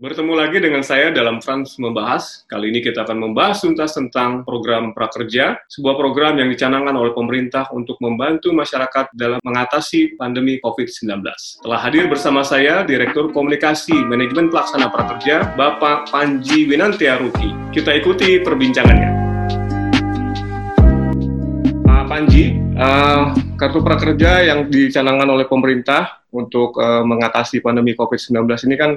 Bertemu lagi dengan saya dalam Trans Membahas. Kali ini kita akan membahas tuntas tentang program Prakerja, sebuah program yang dicanangkan oleh pemerintah untuk membantu masyarakat dalam mengatasi pandemi COVID-19. Telah hadir bersama saya Direktur Komunikasi Manajemen Pelaksana Prakerja, Bapak Panji Winantia Ruki. Kita ikuti perbincangannya. Pak Panji, uh, kartu prakerja yang dicanangkan oleh pemerintah untuk uh, mengatasi pandemi COVID-19 ini kan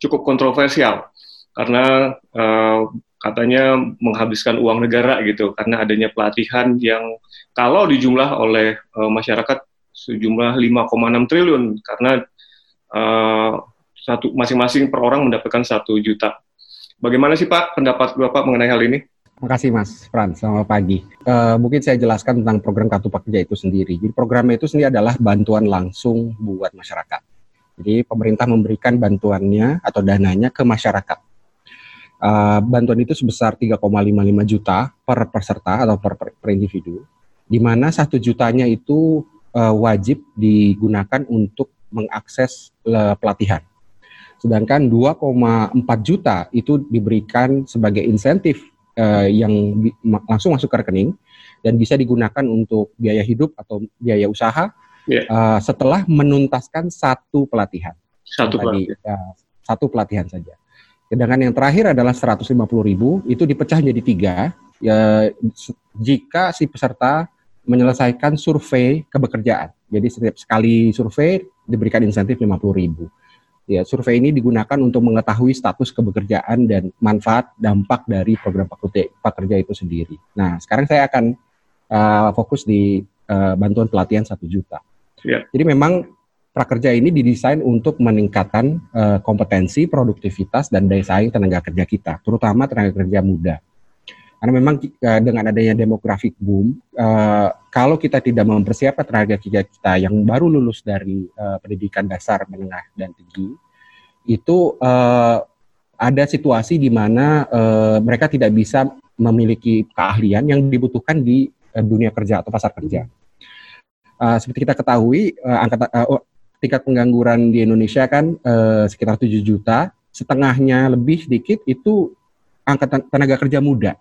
cukup kontroversial karena uh, katanya menghabiskan uang negara gitu karena adanya pelatihan yang kalau dijumlah oleh uh, masyarakat sejumlah 5,6 triliun karena uh, satu masing-masing per orang mendapatkan satu juta. Bagaimana sih Pak pendapat Bapak mengenai hal ini? Terima kasih Mas Frans, selamat pagi. Uh, mungkin saya jelaskan tentang program Kartu Prakerja itu sendiri. Jadi programnya itu sendiri adalah bantuan langsung buat masyarakat. Jadi pemerintah memberikan bantuannya atau dananya ke masyarakat. Uh, bantuan itu sebesar 3,55 juta per peserta atau per, per, per individu, di mana satu jutanya itu uh, wajib digunakan untuk mengakses uh, pelatihan. Sedangkan 2,4 juta itu diberikan sebagai insentif uh, yang langsung masuk ke rekening dan bisa digunakan untuk biaya hidup atau biaya usaha yeah. Iya. uh, setelah menuntaskan satu pelatihan. Satu pelatihan. ya, satu pelatihan saja. Sedangkan yang terakhir adalah 150 ribu, itu dipecah jadi tiga. Ya, jika si peserta menyelesaikan survei kebekerjaan. Jadi setiap sekali survei diberikan insentif 50 ribu. Ya, survei ini digunakan untuk mengetahui status kebekerjaan dan manfaat dampak dari program pekerja itu sendiri. Nah, sekarang saya akan uh, fokus di uh, bantuan pelatihan satu juta. Yeah. Jadi memang prakerja ini didesain untuk meningkatkan uh, kompetensi, produktivitas, dan daya saing tenaga kerja kita, terutama tenaga kerja muda. Karena memang uh, dengan adanya demografik boom, uh, kalau kita tidak mempersiapkan tenaga kerja kita yang baru lulus dari uh, pendidikan dasar, menengah, dan tinggi, itu uh, ada situasi di mana uh, mereka tidak bisa memiliki keahlian yang dibutuhkan di uh, dunia kerja atau pasar kerja. Uh, seperti kita ketahui, uh, angka uh, tingkat pengangguran di Indonesia kan uh, sekitar 7 juta, setengahnya lebih sedikit itu angkatan tenaga kerja muda.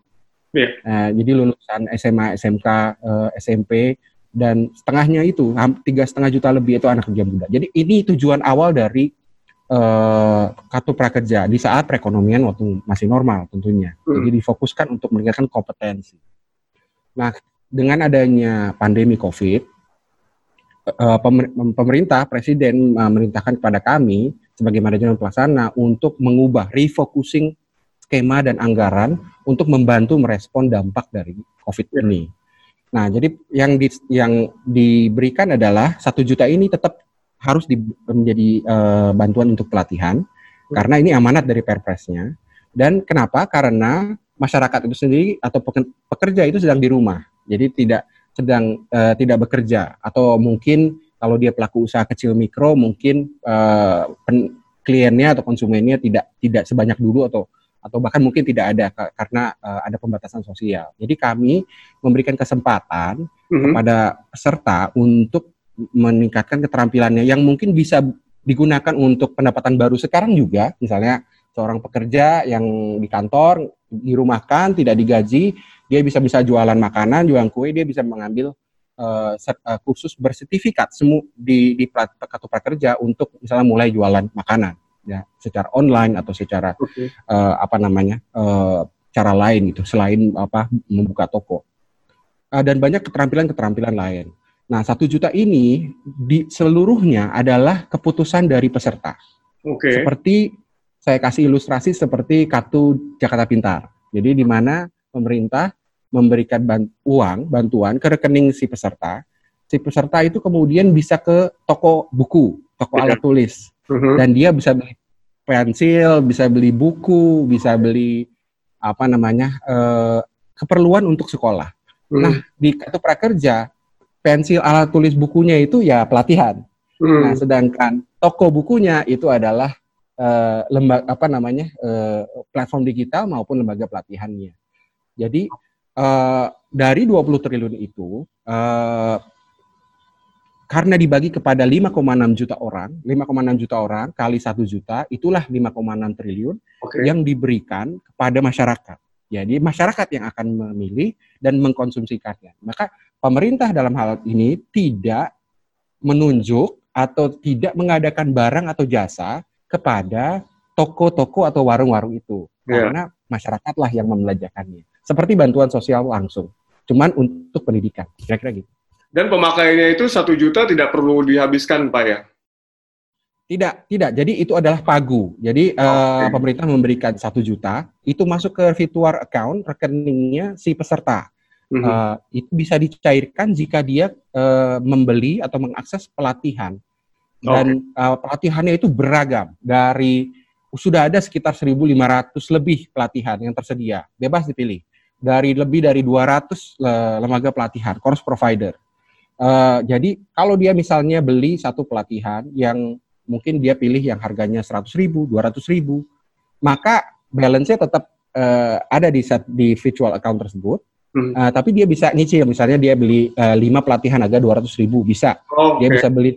Yeah. Uh, jadi lulusan SMA, SMK, uh, SMP, dan setengahnya itu tiga setengah juta lebih itu anak kerja muda. Jadi ini tujuan awal dari uh, kartu prakerja di saat perekonomian waktu masih normal tentunya. Hmm. Jadi difokuskan untuk meningkatkan kompetensi. Nah, dengan adanya pandemi COVID, uh, pemerintah presiden uh, merintahkan kepada kami sebagai manajemen pelaksana untuk mengubah refocusing skema dan anggaran untuk membantu merespon dampak dari COVID ini. Nah, jadi yang di, yang diberikan adalah satu juta ini tetap harus di, menjadi uh, bantuan untuk pelatihan karena ini amanat dari Perpresnya. Dan kenapa? Karena masyarakat itu sendiri atau pekerja itu sedang di rumah, jadi tidak sedang uh, tidak bekerja atau mungkin kalau dia pelaku usaha kecil mikro mungkin uh, pen, kliennya atau konsumennya tidak tidak sebanyak dulu atau atau bahkan mungkin tidak ada karena uh, ada pembatasan sosial. Jadi kami memberikan kesempatan mm-hmm. kepada peserta untuk meningkatkan keterampilannya yang mungkin bisa digunakan untuk pendapatan baru sekarang juga, misalnya seorang pekerja yang di kantor dirumahkan tidak digaji dia bisa bisa jualan makanan, jualan kue, dia bisa mengambil uh, uh, kursus bersertifikat semu di di kartu prakerja untuk misalnya mulai jualan makanan ya secara online atau secara okay. uh, apa namanya uh, cara lain gitu selain apa membuka toko uh, dan banyak keterampilan-keterampilan lain. Nah satu juta ini di seluruhnya adalah keputusan dari peserta. Okay. Seperti saya kasih ilustrasi seperti kartu Jakarta Pintar. Jadi di mana pemerintah memberikan bant uang bantuan ke rekening si peserta, si peserta itu kemudian bisa ke toko buku, toko ya. alat tulis, uh-huh. dan dia bisa beli pensil, bisa beli buku, bisa beli apa namanya uh, keperluan untuk sekolah. Uh-huh. Nah di kartu prakerja pensil alat tulis bukunya itu ya pelatihan. Uh-huh. Nah sedangkan toko bukunya itu adalah uh, lembaga apa namanya uh, platform digital maupun lembaga pelatihannya. Jadi uh, dari 20 triliun itu uh, karena dibagi kepada 5,6 juta orang, 5,6 juta orang kali 1 juta, itulah 5,6 triliun okay. yang diberikan kepada masyarakat. Jadi masyarakat yang akan memilih dan mengkonsumsikannya. Maka pemerintah dalam hal ini tidak menunjuk atau tidak mengadakan barang atau jasa kepada toko-toko atau warung-warung itu. Yeah. Karena masyarakatlah yang membelanjakannya. Seperti bantuan sosial langsung. Cuman untuk pendidikan. Kira-kira gitu. Dan pemakaiannya itu satu juta tidak perlu dihabiskan, Pak ya? Tidak, tidak. Jadi itu adalah pagu. Jadi okay. uh, pemerintah memberikan satu juta, itu masuk ke virtual account rekeningnya si peserta. Mm -hmm. uh, itu bisa dicairkan jika dia uh, membeli atau mengakses pelatihan. Dan okay. uh, pelatihannya itu beragam dari sudah ada sekitar 1.500 lebih pelatihan yang tersedia, bebas dipilih dari lebih dari 200 lembaga pelatihan, course provider. Uh, jadi kalau dia misalnya beli satu pelatihan yang mungkin dia pilih yang harganya 100 ribu, 200 ribu, maka balance-nya tetap uh, ada di di virtual account tersebut. Hmm. Uh, tapi dia bisa nyicil, misalnya dia beli uh, 5 pelatihan harga 200 ribu, bisa. Oh, okay. Dia bisa beli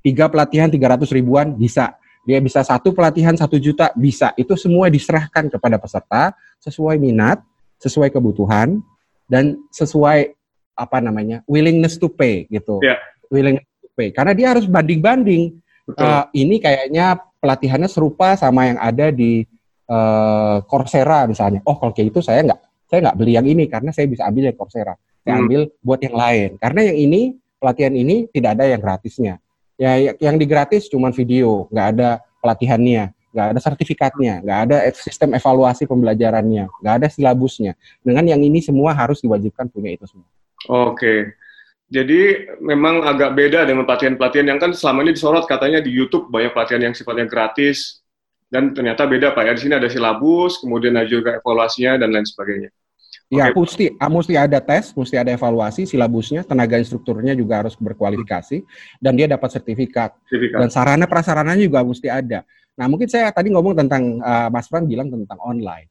tiga pelatihan 300 ribuan, bisa. Dia bisa satu pelatihan satu juta, bisa. Itu semua diserahkan kepada peserta sesuai minat, sesuai kebutuhan, dan sesuai apa namanya willingness to pay gitu. Yeah. willingness to pay. Karena dia harus banding banding uh, ini kayaknya pelatihannya serupa sama yang ada di uh, Coursera misalnya. Oh kalau kayak itu saya nggak saya nggak beli yang ini karena saya bisa ambil yang Coursera. Saya hmm. ambil buat yang lain. Karena yang ini pelatihan ini tidak ada yang gratisnya. Ya yang digratis cuma video nggak ada pelatihannya nggak ada sertifikatnya, nggak ada sistem evaluasi pembelajarannya, nggak ada silabusnya. Dengan yang ini semua harus diwajibkan punya itu semua. Oke. Jadi memang agak beda dengan pelatihan-pelatihan yang kan selama ini disorot katanya di YouTube banyak pelatihan yang sifatnya gratis dan ternyata beda Pak ya. Di sini ada silabus, kemudian ada juga evaluasinya dan lain sebagainya. Ya, okay. mesti ah, mesti ada tes, mesti ada evaluasi silabusnya, tenaga instrukturnya juga harus berkualifikasi dan dia dapat sertifikat. sertifikat. Dan sarana prasarananya juga mesti ada. Nah, mungkin saya tadi ngomong tentang uh, Mas Fran bilang tentang online.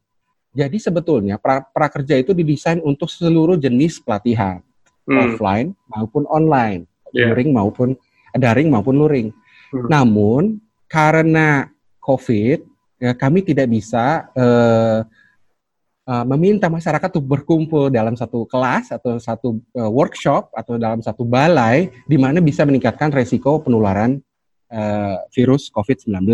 Jadi sebetulnya pra prakerja itu didesain untuk seluruh jenis pelatihan, hmm. offline maupun online, yeah. luring maupun daring maupun luring. Hmm. Namun karena COVID, ya, kami tidak bisa uh, uh, meminta masyarakat untuk berkumpul dalam satu kelas atau satu uh, workshop atau dalam satu balai di mana bisa meningkatkan resiko penularan uh, virus COVID-19.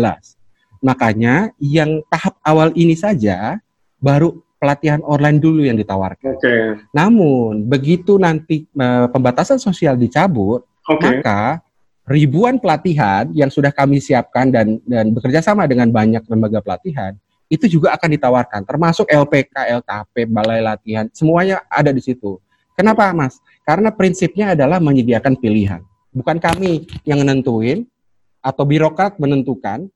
Makanya yang tahap awal ini saja baru pelatihan online dulu yang ditawarkan. Okay. Namun begitu nanti uh, pembatasan sosial dicabut, okay. maka ribuan pelatihan yang sudah kami siapkan dan dan bekerja sama dengan banyak lembaga pelatihan itu juga akan ditawarkan, termasuk LPK, LKP, balai latihan, semuanya ada di situ. Kenapa, Mas? Karena prinsipnya adalah menyediakan pilihan. Bukan kami yang menentuin atau birokrat menentukan,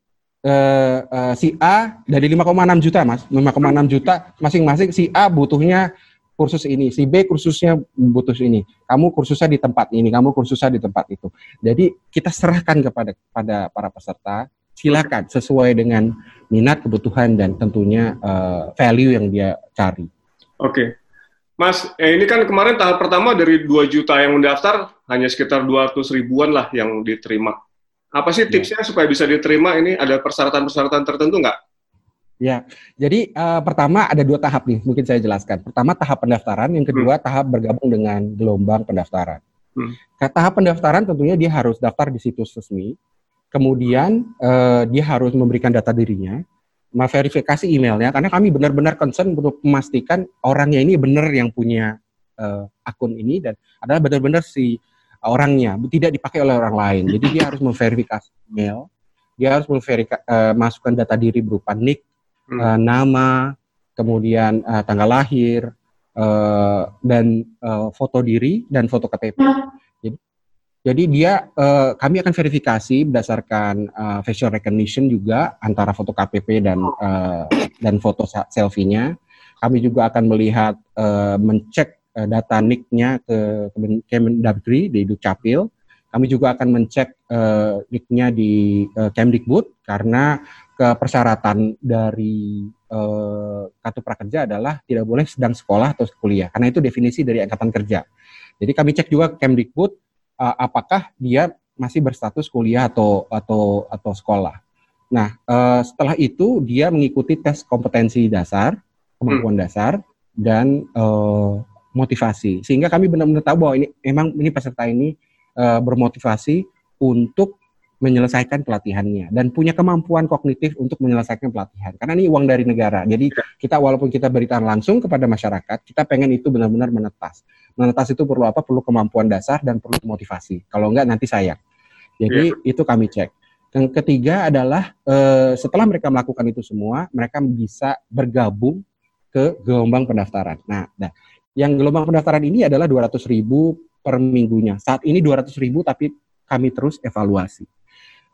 uh, uh, si A dari 5,6 juta mas. 5,6 juta masing-masing si A butuhnya kursus ini si B kursusnya butuh ini. Kamu kursusnya di tempat ini kamu kursusnya di tempat itu. Jadi kita serahkan kepada pada para peserta. Silakan sesuai dengan minat kebutuhan dan tentunya uh, value yang dia cari. Oke. Okay. Mas, eh, ini kan kemarin tahap pertama dari 2 juta yang mendaftar, hanya sekitar 200 ribuan lah yang diterima. Apa sih iya. tipsnya ya. supaya bisa diterima ini? Ada persyaratan-persyaratan tertentu nggak? Ya, jadi uh, pertama ada dua tahap nih, mungkin saya jelaskan. Pertama tahap pendaftaran, yang kedua hmm. tahap bergabung dengan gelombang pendaftaran. Hmm. tahap pendaftaran tentunya dia harus daftar di situs resmi, kemudian uh, dia harus memberikan data dirinya, verifikasi emailnya, karena kami benar-benar concern untuk memastikan orangnya ini benar yang punya uh, akun ini dan adalah benar-benar si orangnya, tidak dipakai oleh orang lain. Jadi dia harus memverifikasi email, dia harus memverifikasi uh, masukkan data diri berupa nick, hmm. uh, nama, kemudian uh, tanggal lahir, uh, dan uh, foto diri dan foto KTP. Jadi, jadi dia uh, kami akan verifikasi berdasarkan uh, facial recognition juga antara foto KPP dan uh, dan foto selfie-nya. Kami juga akan melihat uh, mencek uh, data NIK-nya ke Kemendagri di Dukcapil. Kami juga akan mencek uh, NIK-nya di uh, Kemdikbud karena ke persyaratan dari uh, kartu prakerja adalah tidak boleh sedang sekolah atau kuliah karena itu definisi dari angkatan kerja. Jadi kami cek juga Kemdikbud uh, apakah dia masih berstatus kuliah atau atau atau sekolah. Nah, uh, setelah itu dia mengikuti tes kompetensi dasar, kemampuan hmm. dasar dan uh, motivasi. Sehingga kami benar-benar tahu bahwa ini memang ini peserta ini uh, bermotivasi untuk menyelesaikan pelatihannya dan punya kemampuan kognitif untuk menyelesaikan pelatihan. Karena ini uang dari negara. Jadi kita walaupun kita berikan langsung kepada masyarakat kita pengen itu benar-benar menetas. Menetas itu perlu apa? Perlu kemampuan dasar dan perlu motivasi. Kalau enggak nanti sayang. Jadi yeah. itu kami cek. Yang ketiga adalah eh, setelah mereka melakukan itu semua mereka bisa bergabung ke gelombang pendaftaran. Nah, nah yang gelombang pendaftaran ini adalah 200 ribu per minggunya saat ini 200 ribu tapi kami terus evaluasi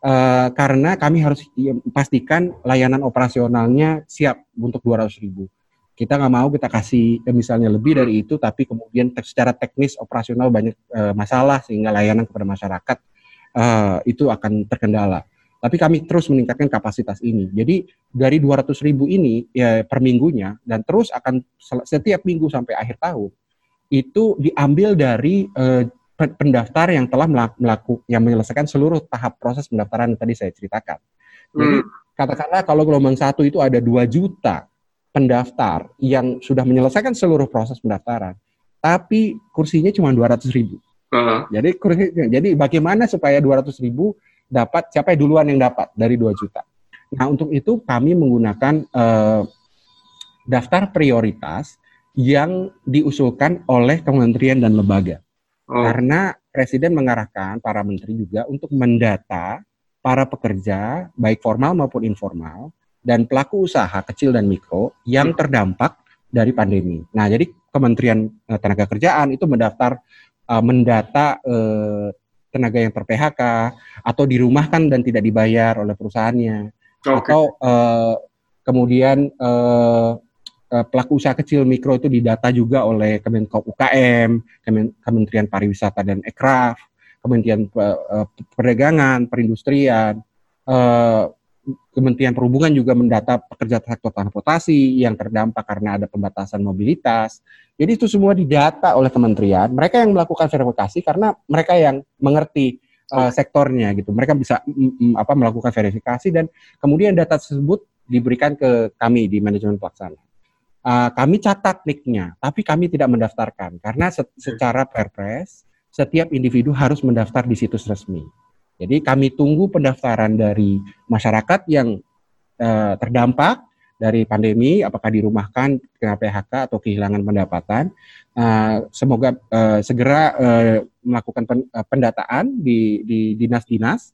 uh, karena kami harus pastikan layanan operasionalnya siap untuk 200 ribu. Kita nggak mau kita kasih eh, misalnya lebih dari itu, tapi kemudian secara teknis operasional banyak uh, masalah sehingga layanan kepada masyarakat uh, itu akan terkendala. Tapi kami terus meningkatkan kapasitas ini. Jadi dari 200 ribu ini ya per minggunya dan terus akan setiap minggu sampai akhir tahun itu diambil dari uh, pendaftar yang telah melakukan yang menyelesaikan seluruh tahap proses pendaftaran yang tadi saya ceritakan. Jadi hmm. katakanlah kalau gelombang satu itu ada 2 juta pendaftar yang sudah menyelesaikan seluruh proses pendaftaran, tapi kursinya cuma 200 ribu. Uh-huh. Jadi kursi, jadi bagaimana supaya 200 ribu dapat siapa yang duluan yang dapat dari 2 juta. Nah untuk itu kami menggunakan uh, daftar prioritas yang diusulkan oleh kementerian dan lembaga. Oh. Karena Presiden mengarahkan para menteri juga untuk mendata para pekerja, baik formal maupun informal, dan pelaku usaha kecil dan mikro yang hmm. terdampak dari pandemi. Nah, jadi Kementerian uh, Tenaga Kerjaan itu mendaftar, uh, mendata uh, tenaga yang ter-PHK atau dirumahkan dan tidak dibayar oleh perusahaannya, okay. atau uh, kemudian uh, pelaku usaha kecil mikro itu didata juga oleh Kemenko UKM, Kementerian Pariwisata dan Ekraf, Kementerian uh, Perdagangan, Perindustrian, uh, Kementerian Perhubungan juga mendata pekerja sektor transportasi yang terdampak karena ada pembatasan mobilitas. Jadi itu semua didata oleh kementerian. Mereka yang melakukan verifikasi karena mereka yang mengerti uh, sektornya gitu. Mereka bisa mm, mm, apa melakukan verifikasi dan kemudian data tersebut diberikan ke kami di manajemen pelaksana uh, kami catat nicknya, tapi kami tidak mendaftarkan karena se secara perpres setiap individu harus mendaftar di situs resmi. Jadi kami tunggu pendaftaran dari masyarakat yang uh, terdampak dari pandemi, apakah dirumahkan kena PHK atau kehilangan pendapatan. Uh, semoga uh, segera uh, melakukan pen, uh, pendataan di dinas-dinas.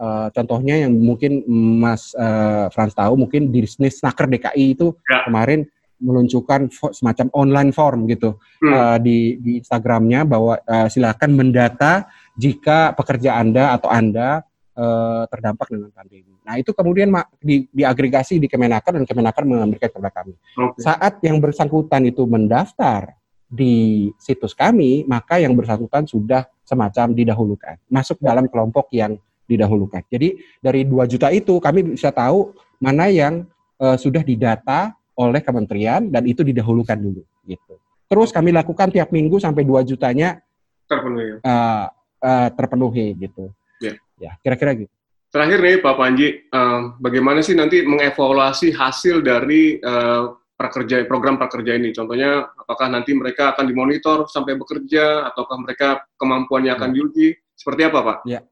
Uh, contohnya yang mungkin Mas uh, Frans tahu, mungkin di Snaker DKI itu ya. kemarin meluncurkan semacam online form gitu hmm. uh, di di Instagramnya bahwa uh, silakan mendata jika pekerja anda atau anda uh, terdampak dengan pandemi. Nah itu kemudian di, diagregasi di Kemenaker dan Kemenaker memberikan kepada kami. Okay. Saat yang bersangkutan itu mendaftar di situs kami, maka yang bersangkutan sudah semacam didahulukan, masuk dalam kelompok yang didahulukan. Jadi dari 2 juta itu kami bisa tahu mana yang uh, sudah didata oleh kementerian dan itu didahulukan dulu gitu. Terus kami lakukan tiap minggu sampai 2 jutanya terpenuhi. Uh, uh, terpenuhi gitu. Ya, ya kira-kira gitu. Terakhir nih Pak Panji, uh, bagaimana sih nanti mengevaluasi hasil dari uh, prakerja program prakerja ini? Contohnya, apakah nanti mereka akan dimonitor sampai bekerja, ataukah mereka kemampuannya akan ya. diuji? Seperti apa, Pak? Ya,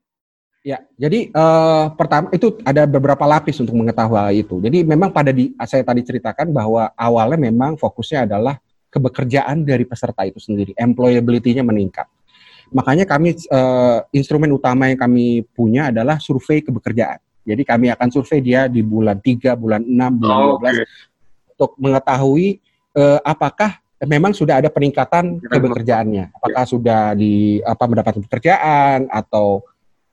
Ya, jadi uh, pertama itu ada beberapa lapis untuk mengetahui hal itu. Jadi memang pada di saya tadi ceritakan bahwa awalnya memang fokusnya adalah kebekerjaan dari peserta itu sendiri, employability-nya meningkat. Makanya kami uh, instrumen utama yang kami punya adalah survei kebekerjaan. Jadi kami akan survei dia di bulan 3, bulan 6, bulan oh, 12 okay. untuk mengetahui uh, apakah memang sudah ada peningkatan kebekerjaannya. Apakah sudah di apa mendapatkan pekerjaan atau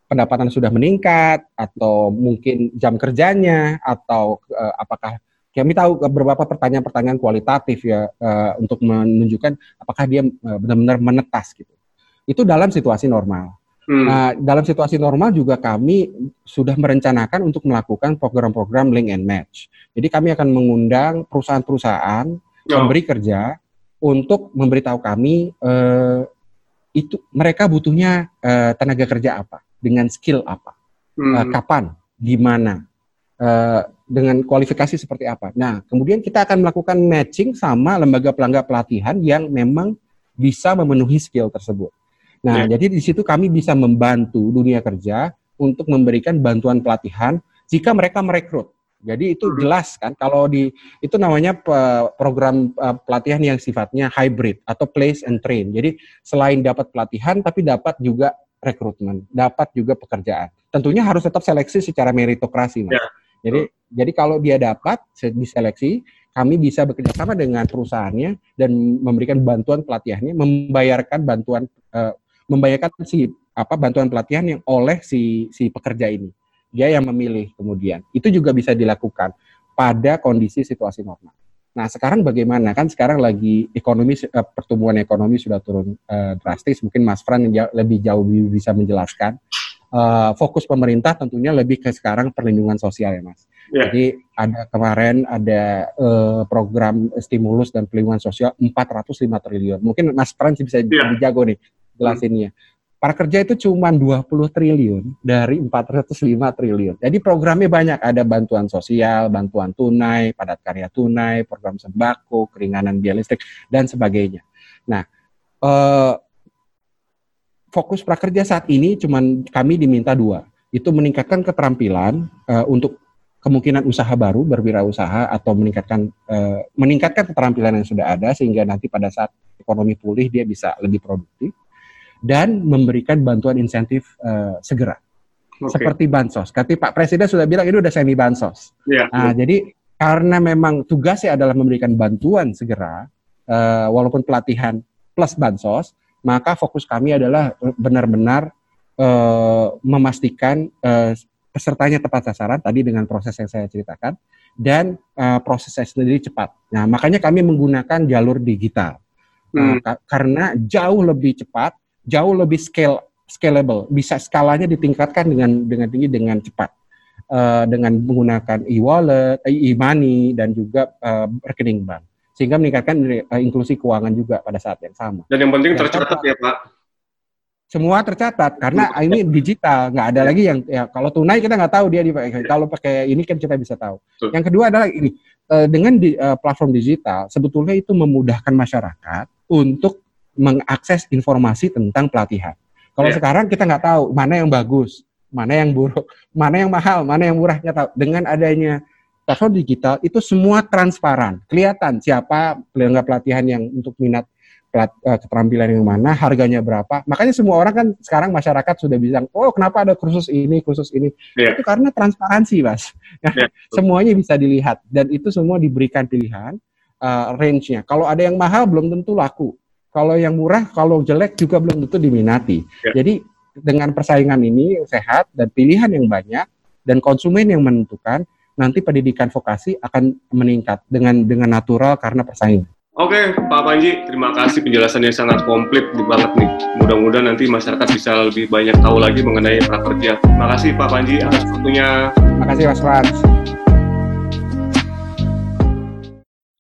pendapatan sudah meningkat atau mungkin jam kerjanya atau uh, apakah kami tahu beberapa pertanyaan-pertanyaan kualitatif ya uh, untuk menunjukkan apakah dia uh, benar-benar menetas gitu. Itu dalam situasi normal. Hmm. Nah, dalam situasi normal juga kami sudah merencanakan untuk melakukan program-program link and match. Jadi kami akan mengundang perusahaan-perusahaan oh. memberi kerja untuk memberitahu kami uh, itu mereka butuhnya uh, tenaga kerja apa, dengan skill apa, hmm. uh, kapan, di mana, uh, dengan kualifikasi seperti apa. Nah, kemudian kita akan melakukan matching sama lembaga pelanggan pelatihan yang memang bisa memenuhi skill tersebut. Nah, yeah. jadi di situ kami bisa membantu dunia kerja untuk memberikan bantuan pelatihan jika mereka merekrut. Jadi itu hmm. jelas kan kalau di itu namanya program uh, pelatihan yang sifatnya hybrid atau place and train. Jadi selain dapat pelatihan tapi dapat juga rekrutmen, dapat juga pekerjaan. Tentunya harus tetap seleksi secara meritokrasi, Mas. Ya. Jadi jadi kalau dia dapat diseleksi, kami bisa bekerja sama dengan perusahaannya dan memberikan bantuan pelatihannya, membayarkan bantuan uh, membayarkan si apa bantuan pelatihan yang oleh si si pekerja ini dia yang memilih kemudian. Itu juga bisa dilakukan pada kondisi situasi normal. Nah, sekarang bagaimana? Kan sekarang lagi ekonomi uh, pertumbuhan ekonomi sudah turun uh, drastis. Mungkin Mas Fran yang lebih jauh bisa menjelaskan. Uh, fokus pemerintah tentunya lebih ke sekarang perlindungan sosial ya, Mas. Yeah. Jadi ada kemarin ada uh, program stimulus dan perlindungan sosial 405 triliun. Mungkin Mas Fran bisa yeah. lebih jago nih jelasinnya. Prakerja itu cuma 20 triliun dari 405 triliun. Jadi programnya banyak, ada bantuan sosial, bantuan tunai, padat karya tunai, program sembako, keringanan biaya listrik, dan sebagainya. Nah, eh, fokus prakerja saat ini cuma kami diminta dua, itu meningkatkan keterampilan eh, untuk kemungkinan usaha baru berwirausaha atau meningkatkan eh, meningkatkan keterampilan yang sudah ada sehingga nanti pada saat ekonomi pulih dia bisa lebih produktif dan memberikan bantuan insentif uh, segera. Okay. Seperti bansos. Kati Pak Presiden sudah bilang ini udah semi bansos. Yeah, nah, yeah. jadi karena memang tugasnya adalah memberikan bantuan segera, uh, walaupun pelatihan plus bansos, maka fokus kami adalah benar-benar uh, memastikan uh, pesertanya tepat sasaran tadi dengan proses yang saya ceritakan dan uh, prosesnya sendiri cepat. Nah, makanya kami menggunakan jalur digital. Hmm. Nah, karena jauh lebih cepat jauh lebih scale scalable, bisa skalanya ditingkatkan dengan dengan tinggi dengan cepat. Uh, dengan menggunakan e-wallet, e-money dan juga uh, rekening bank sehingga meningkatkan uh, inklusi keuangan juga pada saat yang sama. Dan yang penting yang tercatat ya Pak. Semua tercatat karena ini digital, nggak ada lagi yang ya kalau tunai kita nggak tahu dia di kalau pakai ini kan kita bisa tahu. Yang kedua adalah ini dengan di, platform digital sebetulnya itu memudahkan masyarakat untuk mengakses informasi tentang pelatihan. Kalau yeah. sekarang kita nggak tahu mana yang bagus, mana yang buruk, mana yang mahal, mana yang murah. Kita tahu. Dengan adanya platform digital itu semua transparan, kelihatan siapa penyelenggara pelatihan yang untuk minat pelat, uh, keterampilan yang mana, harganya berapa. Makanya semua orang kan sekarang masyarakat sudah bilang, oh kenapa ada kursus ini, kursus ini. Yeah. Itu karena transparansi, mas. Yeah. Semuanya bisa dilihat dan itu semua diberikan pilihan uh, range-nya. Kalau ada yang mahal belum tentu laku. Kalau yang murah, kalau jelek juga belum tentu diminati. Ya. Jadi dengan persaingan ini yang sehat dan pilihan yang banyak dan konsumen yang menentukan, nanti pendidikan vokasi akan meningkat dengan dengan natural karena persaingan. Oke, Pak Panji, terima kasih penjelasannya sangat komplit banget nih. Mudah-mudahan nanti masyarakat bisa lebih banyak tahu lagi mengenai prakerja. Terima kasih Pak Panji atas waktunya. Terima kasih Mas Frans.